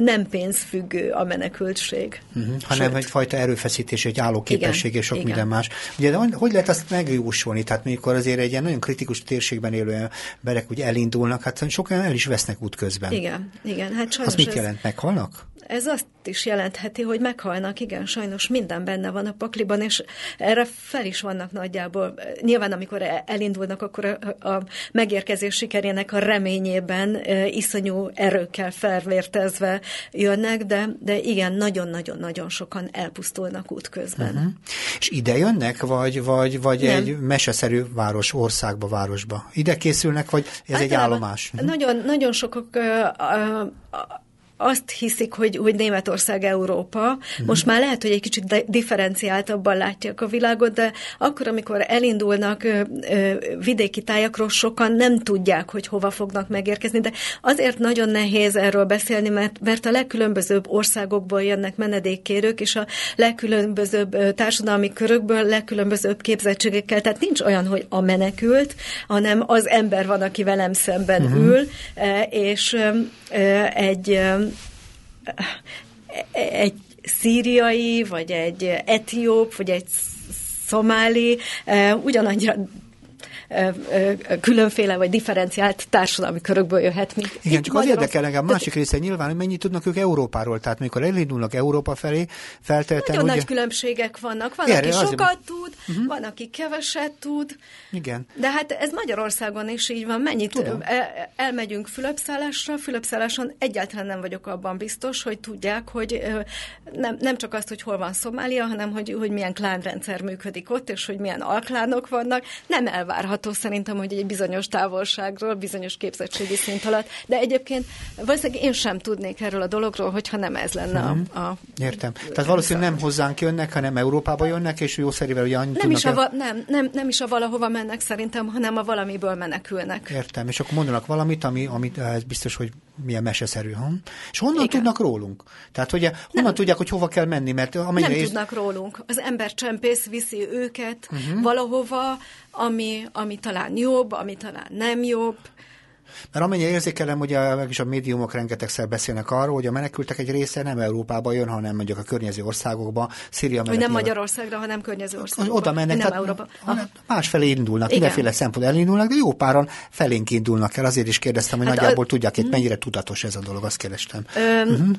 nem pénzfüggő a menekültség. Uh-huh, hanem Sőt. egyfajta erőfeszítés, egy állóképesség és sok igen. minden más. Ugye, de hogy lehet azt megjósolni? Tehát mikor azért egy ilyen nagyon kritikus térségben élő emberek úgy elindulnak, hát sokan el is vesznek útközben. Igen, igen. Hát sajnos az mit jelent? Meghalnak? Ez azt is jelentheti, hogy meghalnak, igen, sajnos minden benne van a pakliban, és erre fel is vannak nagyjából. Nyilván, amikor elindulnak, akkor a, a megérkezés sikerének a reményében e, iszonyú erőkkel felvértezve jönnek, de, de igen, nagyon-nagyon-nagyon sokan elpusztulnak útközben. Uh-huh. És ide jönnek, vagy, vagy, vagy egy meseszerű város, országba, városba? Ide készülnek, vagy ez Általában egy állomás? Nagyon, nagyon sokak uh, uh, azt hiszik, hogy, hogy Németország Európa. Most már lehet, hogy egy kicsit differenciáltabban látják a világot, de akkor, amikor elindulnak ö, ö, vidéki tájakról, sokan nem tudják, hogy hova fognak megérkezni, de azért nagyon nehéz erről beszélni, mert, mert a legkülönbözőbb országokból jönnek menedékkérők, és a legkülönbözőbb társadalmi körökből legkülönbözőbb képzettségekkel, tehát nincs olyan, hogy a menekült, hanem az ember van, aki velem szemben uh-huh. ül, és egy egy szíriai, vagy egy etióp, vagy egy szomáli ugyanannyira különféle vagy differenciált társadalmi körökből jöhet. Mint Igen, csak az érdekel engem másik része nyilván, hogy mennyit tudnak ők Európáról. Tehát mikor elindulnak Európa felé, feltétlenül. Nagyon hogy... nagy különbségek vannak. Van, Erre, aki sokat azért... tud, uh-huh. van, aki keveset tud. Igen. De hát ez Magyarországon is így van. Mennyit Tudom. El, elmegyünk Fülöpszállásra, Fülöpszálláson egyáltalán nem vagyok abban biztos, hogy tudják, hogy nem, nem csak azt, hogy hol van Szomália, hanem hogy, hogy milyen klánrendszer működik ott, és hogy milyen alklánok vannak. Nem elvárhat várható szerintem, hogy egy bizonyos távolságról, bizonyos képzettségi szint alatt, de egyébként valószínűleg én sem tudnék erről a dologról, hogyha nem ez lenne a, mhm. a... Értem. Tehát valószínűleg nem hozzánk jönnek, hanem Európába jönnek, és jó szerivel ugye annyit nem is, a va- nem, nem, nem is a valahova mennek szerintem, hanem a valamiből menekülnek. Értem, és akkor mondanak valamit, ami, ami ez biztos, hogy milyen meseszerű. Ha? És honnan Igen. tudnak rólunk? Tehát ugye, honnan nem. tudják, hogy hova kell menni? Mert amennyire nem tudnak rólunk. Az ember csempész viszi őket uh-huh. valahova, ami, ami talán jobb, ami talán nem jobb. Mert amennyire érzékelem, hogy a, is a médiumok rengetegszer beszélnek arról, hogy a menekültek egy része nem Európába jön, hanem mondjuk a környező országokba, Szíria Hogy nem Magyarországra, hanem környező országokba. Oda mennek, nem Európa. másfelé indulnak, mindenféle szempont elindulnak, de jó páran felénk indulnak el. Azért is kérdeztem, hogy hát nagyjából a... tudják itt, mennyire tudatos ez a dolog, azt kerestem. Ö, uh-huh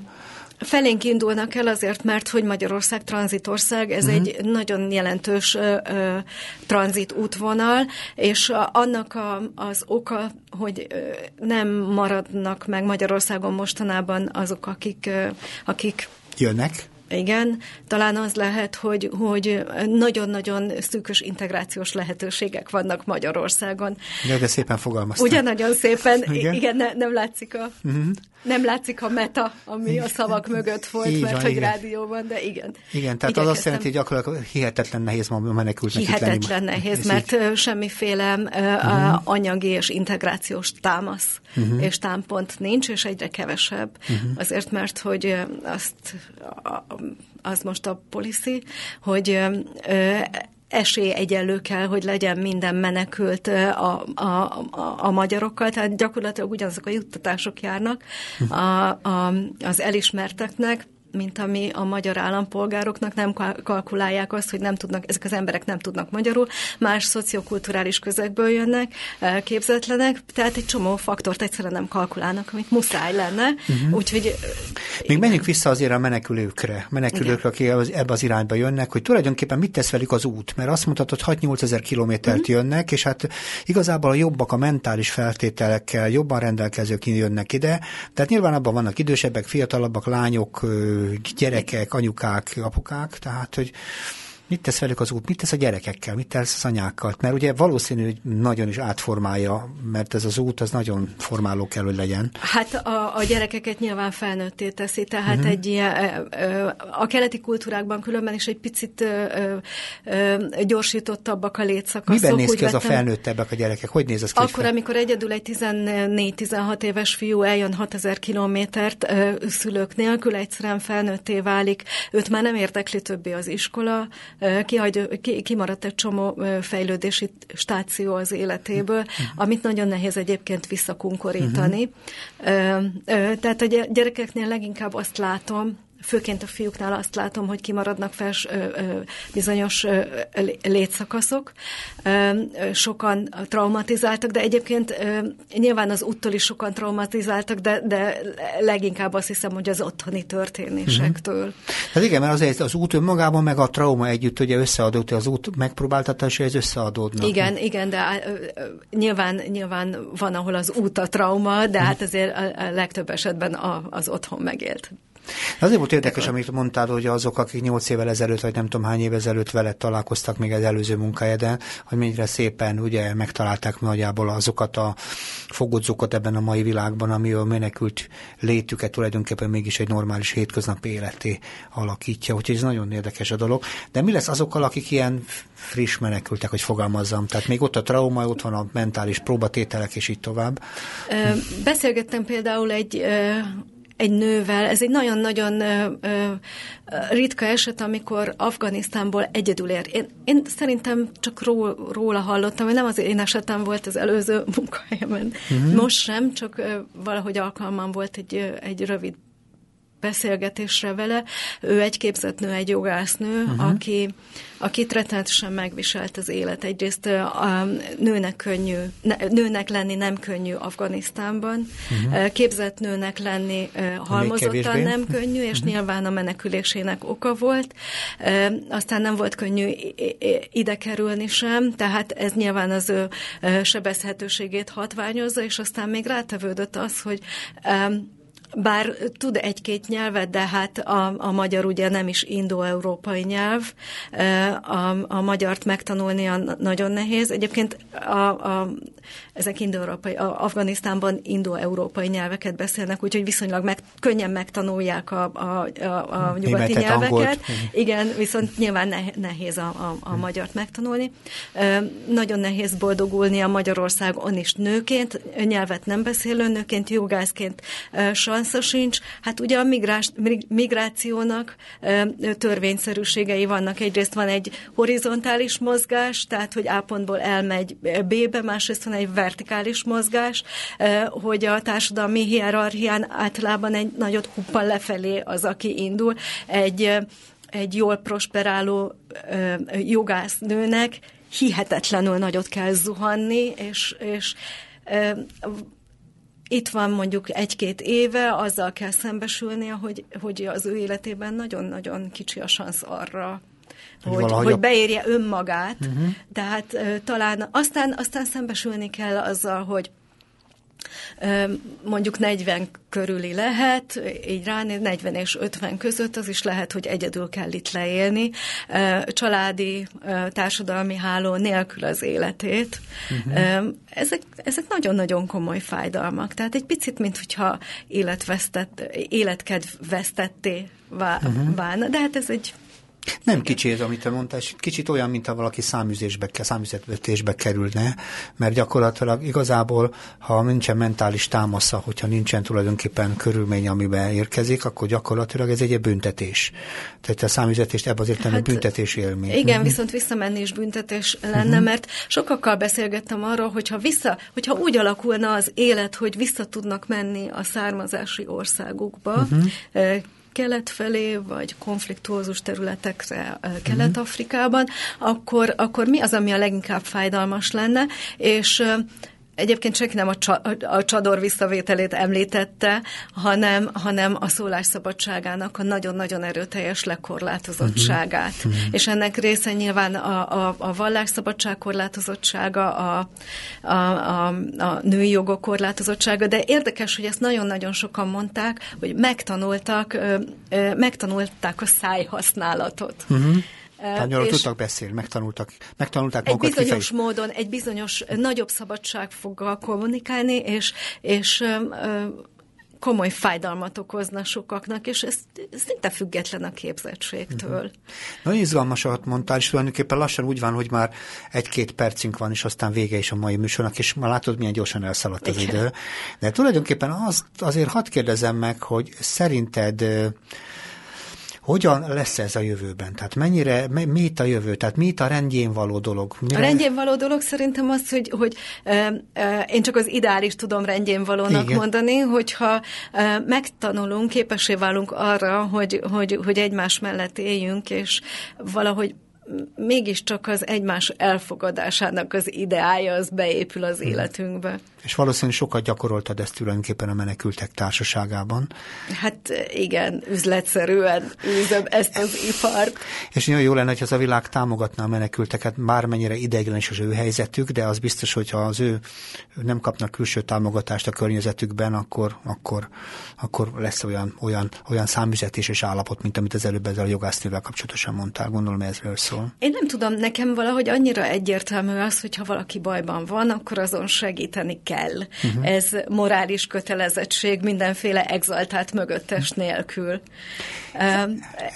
felénk indulnak el azért, mert hogy Magyarország tranzitország, ez uh-huh. egy nagyon jelentős ö, ö, tranzit útvonal, és annak a, az oka, hogy ö, nem maradnak meg Magyarországon mostanában azok, akik, ö, akik jönnek igen, talán az lehet, hogy, hogy nagyon-nagyon szűkös integrációs lehetőségek vannak Magyarországon. Ja, de szépen fogalmaztam. Ugye nagyon szépen, igen, igen ne, nem látszik a... Uh-huh. Nem látszik a meta, ami a szavak mögött volt, Így mert van, hogy igen. rádióban, de igen. Igen, tehát Igyekeztem. az azt jelenti, hogy gyakorlatilag hihetetlen nehéz ma menekültnek Hihetetlen nehéz, mert így. semmiféle uh-huh. anyagi és integrációs támasz uh-huh. és támpont nincs, és egyre kevesebb. Uh-huh. Azért, mert hogy azt az most a policy, hogy esélyegyenlő kell, hogy legyen minden menekült a, a, a, a magyarokkal, tehát gyakorlatilag ugyanazok a juttatások járnak a, a, az elismerteknek, mint ami a magyar állampolgároknak nem kalkulálják azt, hogy nem tudnak, ezek az emberek nem tudnak magyarul, más szociokulturális közegből jönnek, képzetlenek, tehát egy csomó faktort egyszerűen nem kalkulálnak, amit muszáj lenne. Uh-huh. Úgyhogy... Még menjünk vissza azért a menekülőkre, menekülőkre, akik ebbe az irányba jönnek, hogy tulajdonképpen mit tesz velük az út, mert azt mondhatod, hogy 6-8 ezer kilométert uh-huh. jönnek, és hát igazából a jobbak a mentális feltételekkel, jobban rendelkezők jönnek ide, tehát nyilván abban vannak idősebbek, fiatalabbak, lányok, gyerekek, anyukák, apukák, tehát hogy Mit tesz velük az út, mit tesz a gyerekekkel, mit tesz az anyákkal? Mert ugye valószínű, hogy nagyon is átformálja, mert ez az út az nagyon formáló kell, hogy legyen. Hát a, a gyerekeket nyilván felnőtté teszi, tehát uh-huh. egy ilyen, a keleti kultúrákban különben is egy picit gyorsítottabbak a létszakaszok. Miben néz ki az a felnőttebbek a gyerekek? Hogy néz ez ki? Akkor, amikor egyedül egy 14-16 éves fiú eljön 6000 kilométert szülők nélkül, egyszerűen felnőtté válik, őt már nem érdekli többé az iskola, kihagy, ki, kimaradt egy csomó fejlődési stáció az életéből, amit nagyon nehéz egyébként visszakunkorítani. Uh-huh. Tehát a gyerekeknél leginkább azt látom, főként a fiúknál azt látom, hogy kimaradnak fel bizonyos létszakaszok, sokan traumatizáltak, de egyébként nyilván az úttól is sokan traumatizáltak, de, de leginkább azt hiszem, hogy az otthoni történésektől. Uh-huh. Hát igen, mert azért az út önmagában, meg a trauma együtt ugye összeadott, az út megpróbáltatása, ez összeadódnak. Igen, igen, de nyilván, nyilván van, ahol az út a trauma, de hát azért a legtöbb esetben az otthon megélt. Azért volt érdekes, amit mondtál, hogy azok, akik nyolc évvel ezelőtt, vagy nem tudom hány év ezelőtt veled találkoztak még az előző munkájában, hogy mennyire szépen ugye megtalálták nagyjából azokat a fogodzókat ebben a mai világban, ami a menekült létüket tulajdonképpen mégis egy normális hétköznapi életé alakítja. Úgyhogy ez nagyon érdekes a dolog. De mi lesz azokkal, akik ilyen friss menekültek, hogy fogalmazzam? Tehát még ott a trauma, ott van a mentális próbatételek, és így tovább. Beszélgettem például egy egy nővel. Ez egy nagyon-nagyon ritka eset, amikor Afganisztánból egyedül ér. Én, én szerintem csak ró, róla hallottam, hogy nem az én esetem volt az előző <laughs> munkahelyemen. Uh-huh. Most sem, csak valahogy alkalmam volt egy, egy rövid beszélgetésre vele. Ő egy képzett nő, egy jogásznő, uh-huh. aki, aki rettenetesen megviselt az élet. Egyrészt a nőnek könnyű, nőnek lenni nem könnyű Afganisztánban, uh-huh. képzett nőnek lenni halmozottan nem könnyű, és uh-huh. nyilván a menekülésének oka volt. Aztán nem volt könnyű ide kerülni sem, tehát ez nyilván az ő sebezhetőségét hatványozza, és aztán még rátevődött az, hogy bár tud egy-két nyelvet, de hát a, a magyar ugye nem is indo-európai nyelv, a, a magyart megtanulni nagyon nehéz. Egyébként a, a, ezek indo-európai, Afganisztánban indo-európai nyelveket beszélnek, úgyhogy viszonylag meg, könnyen megtanulják a, a, a, a nyugati Németet, nyelveket. Angolt. Igen, viszont nyilván nehéz a, a, a magyart megtanulni. Nagyon nehéz boldogulni a Magyarországon is nőként, nyelvet nem beszélő nőként, jogászként szansza sincs. Hát ugye a migrás, migrációnak törvényszerűségei vannak. Egyrészt van egy horizontális mozgás, tehát hogy A pontból elmegy B-be, másrészt van egy vertikális mozgás, hogy a társadalmi hierarchián általában egy nagyot huppan lefelé az, aki indul. Egy, egy jól prosperáló jogásznőnek hihetetlenül nagyot kell zuhanni, és, és itt van mondjuk egy-két éve, azzal kell szembesülnie, hogy, hogy az ő életében nagyon-nagyon kicsi a szansz arra, hogy, hogy, hogy beérje önmagát, uh-huh. tehát uh, talán aztán, aztán szembesülni kell azzal, hogy mondjuk 40 körüli lehet, így ránéz 40 és 50 között, az is lehet, hogy egyedül kell itt leélni, családi, társadalmi háló nélkül az életét. Uh-huh. Ezek, ezek nagyon-nagyon komoly fájdalmak. Tehát egy picit, mint hogyha életvesztett, életkedv vesztetté uh-huh. válna, de hát ez egy nem kicsi ez, amit te mondtál, és kicsit olyan, mint ha valaki száműzésbe, száműzetvetésbe kerülne, mert gyakorlatilag igazából, ha nincsen mentális támasza, hogyha nincsen tulajdonképpen körülmény, amiben érkezik, akkor gyakorlatilag ez egy büntetés. Tehát a száműzetést ebben azért hát, büntetés élmény. Igen, uh-huh. viszont visszamenni is büntetés lenne, uh-huh. mert sokakkal beszélgettem arról, hogyha, vissza, hogyha úgy alakulna az élet, hogy vissza tudnak menni a származási országukba, uh-huh kelet felé, vagy konfliktuózus területekre Kelet-Afrikában, akkor, akkor mi az, ami a leginkább fájdalmas lenne, és Egyébként senki nem a, csa, a csador visszavételét említette, hanem, hanem a szólásszabadságának a nagyon-nagyon erőteljes lekorlátozottságát. Uh-huh. Uh-huh. És ennek része nyilván a, a, a vallásszabadság korlátozottsága, a, a, a, a női jogok korlátozottsága, de érdekes, hogy ezt nagyon-nagyon sokan mondták, hogy megtanultak, megtanulták a szájhasználatot. Uh-huh. Tárgyaló tudtak beszélni, megtanultak, megtanulták Egy bizonyos kifejez... módon, egy bizonyos nagyobb szabadságfoggal kommunikálni, és, és komoly fájdalmat okozna sokaknak, és ez szinte független a képzettségtől. Uh-huh. Nagyon izgalmasat mondtál, és tulajdonképpen lassan úgy van, hogy már egy-két percünk van, és aztán vége is a mai műsornak, és már látod, milyen gyorsan elszaladt az Igen. idő. De tulajdonképpen azt azért hadd kérdezem meg, hogy szerinted hogyan lesz ez a jövőben? Tehát mennyire, mi itt a jövő? Tehát mi itt a rendjén való dolog? Mire... A rendjén való dolog szerintem az, hogy, hogy e, e, én csak az ideális tudom rendjén valónak Igen. mondani, hogyha e, megtanulunk, képesé válunk arra, hogy, hogy, hogy egymás mellett éljünk, és valahogy mégiscsak az egymás elfogadásának az ideája, az beépül az életünkbe. És valószínűleg sokat gyakoroltad ezt tulajdonképpen a menekültek társaságában. Hát igen, üzletszerűen űzöm ezt az ipart. És nagyon jó lenne, hogy az a világ támogatná a menekülteket, bármennyire ideiglenes az ő helyzetük, de az biztos, hogyha az ő nem kapnak külső támogatást a környezetükben, akkor, akkor, akkor lesz olyan, olyan, olyan számüzetés és állapot, mint amit az előbb ezzel a jogásznővel kapcsolatosan mondtál. Gondolom ezről szól. Én nem tudom, nekem valahogy annyira egyértelmű az, hogyha valaki bajban van, akkor azon segíteni kell. Uh-huh. Ez morális kötelezettség mindenféle exaltált mögöttes nélkül.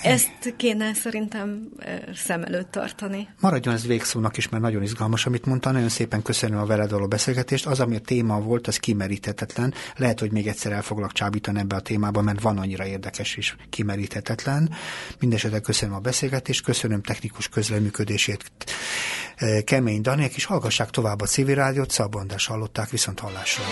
Ezt kéne szerintem szem előtt tartani. Maradjon ez végszónak is, mert nagyon izgalmas, amit mondta. Nagyon szépen köszönöm a veled való beszélgetést. Az, ami a téma volt, az kimeríthetetlen. Lehet, hogy még egyszer el foglak csábítani ebbe a témába, mert van annyira érdekes és kimeríthetetlen. Mindenesetre köszönöm a beszélgetést, köszönöm technikus közleműködését Kemény Daniek, és hallgassák tovább a civil rádiót, Szabandás hallották viszont hallásra.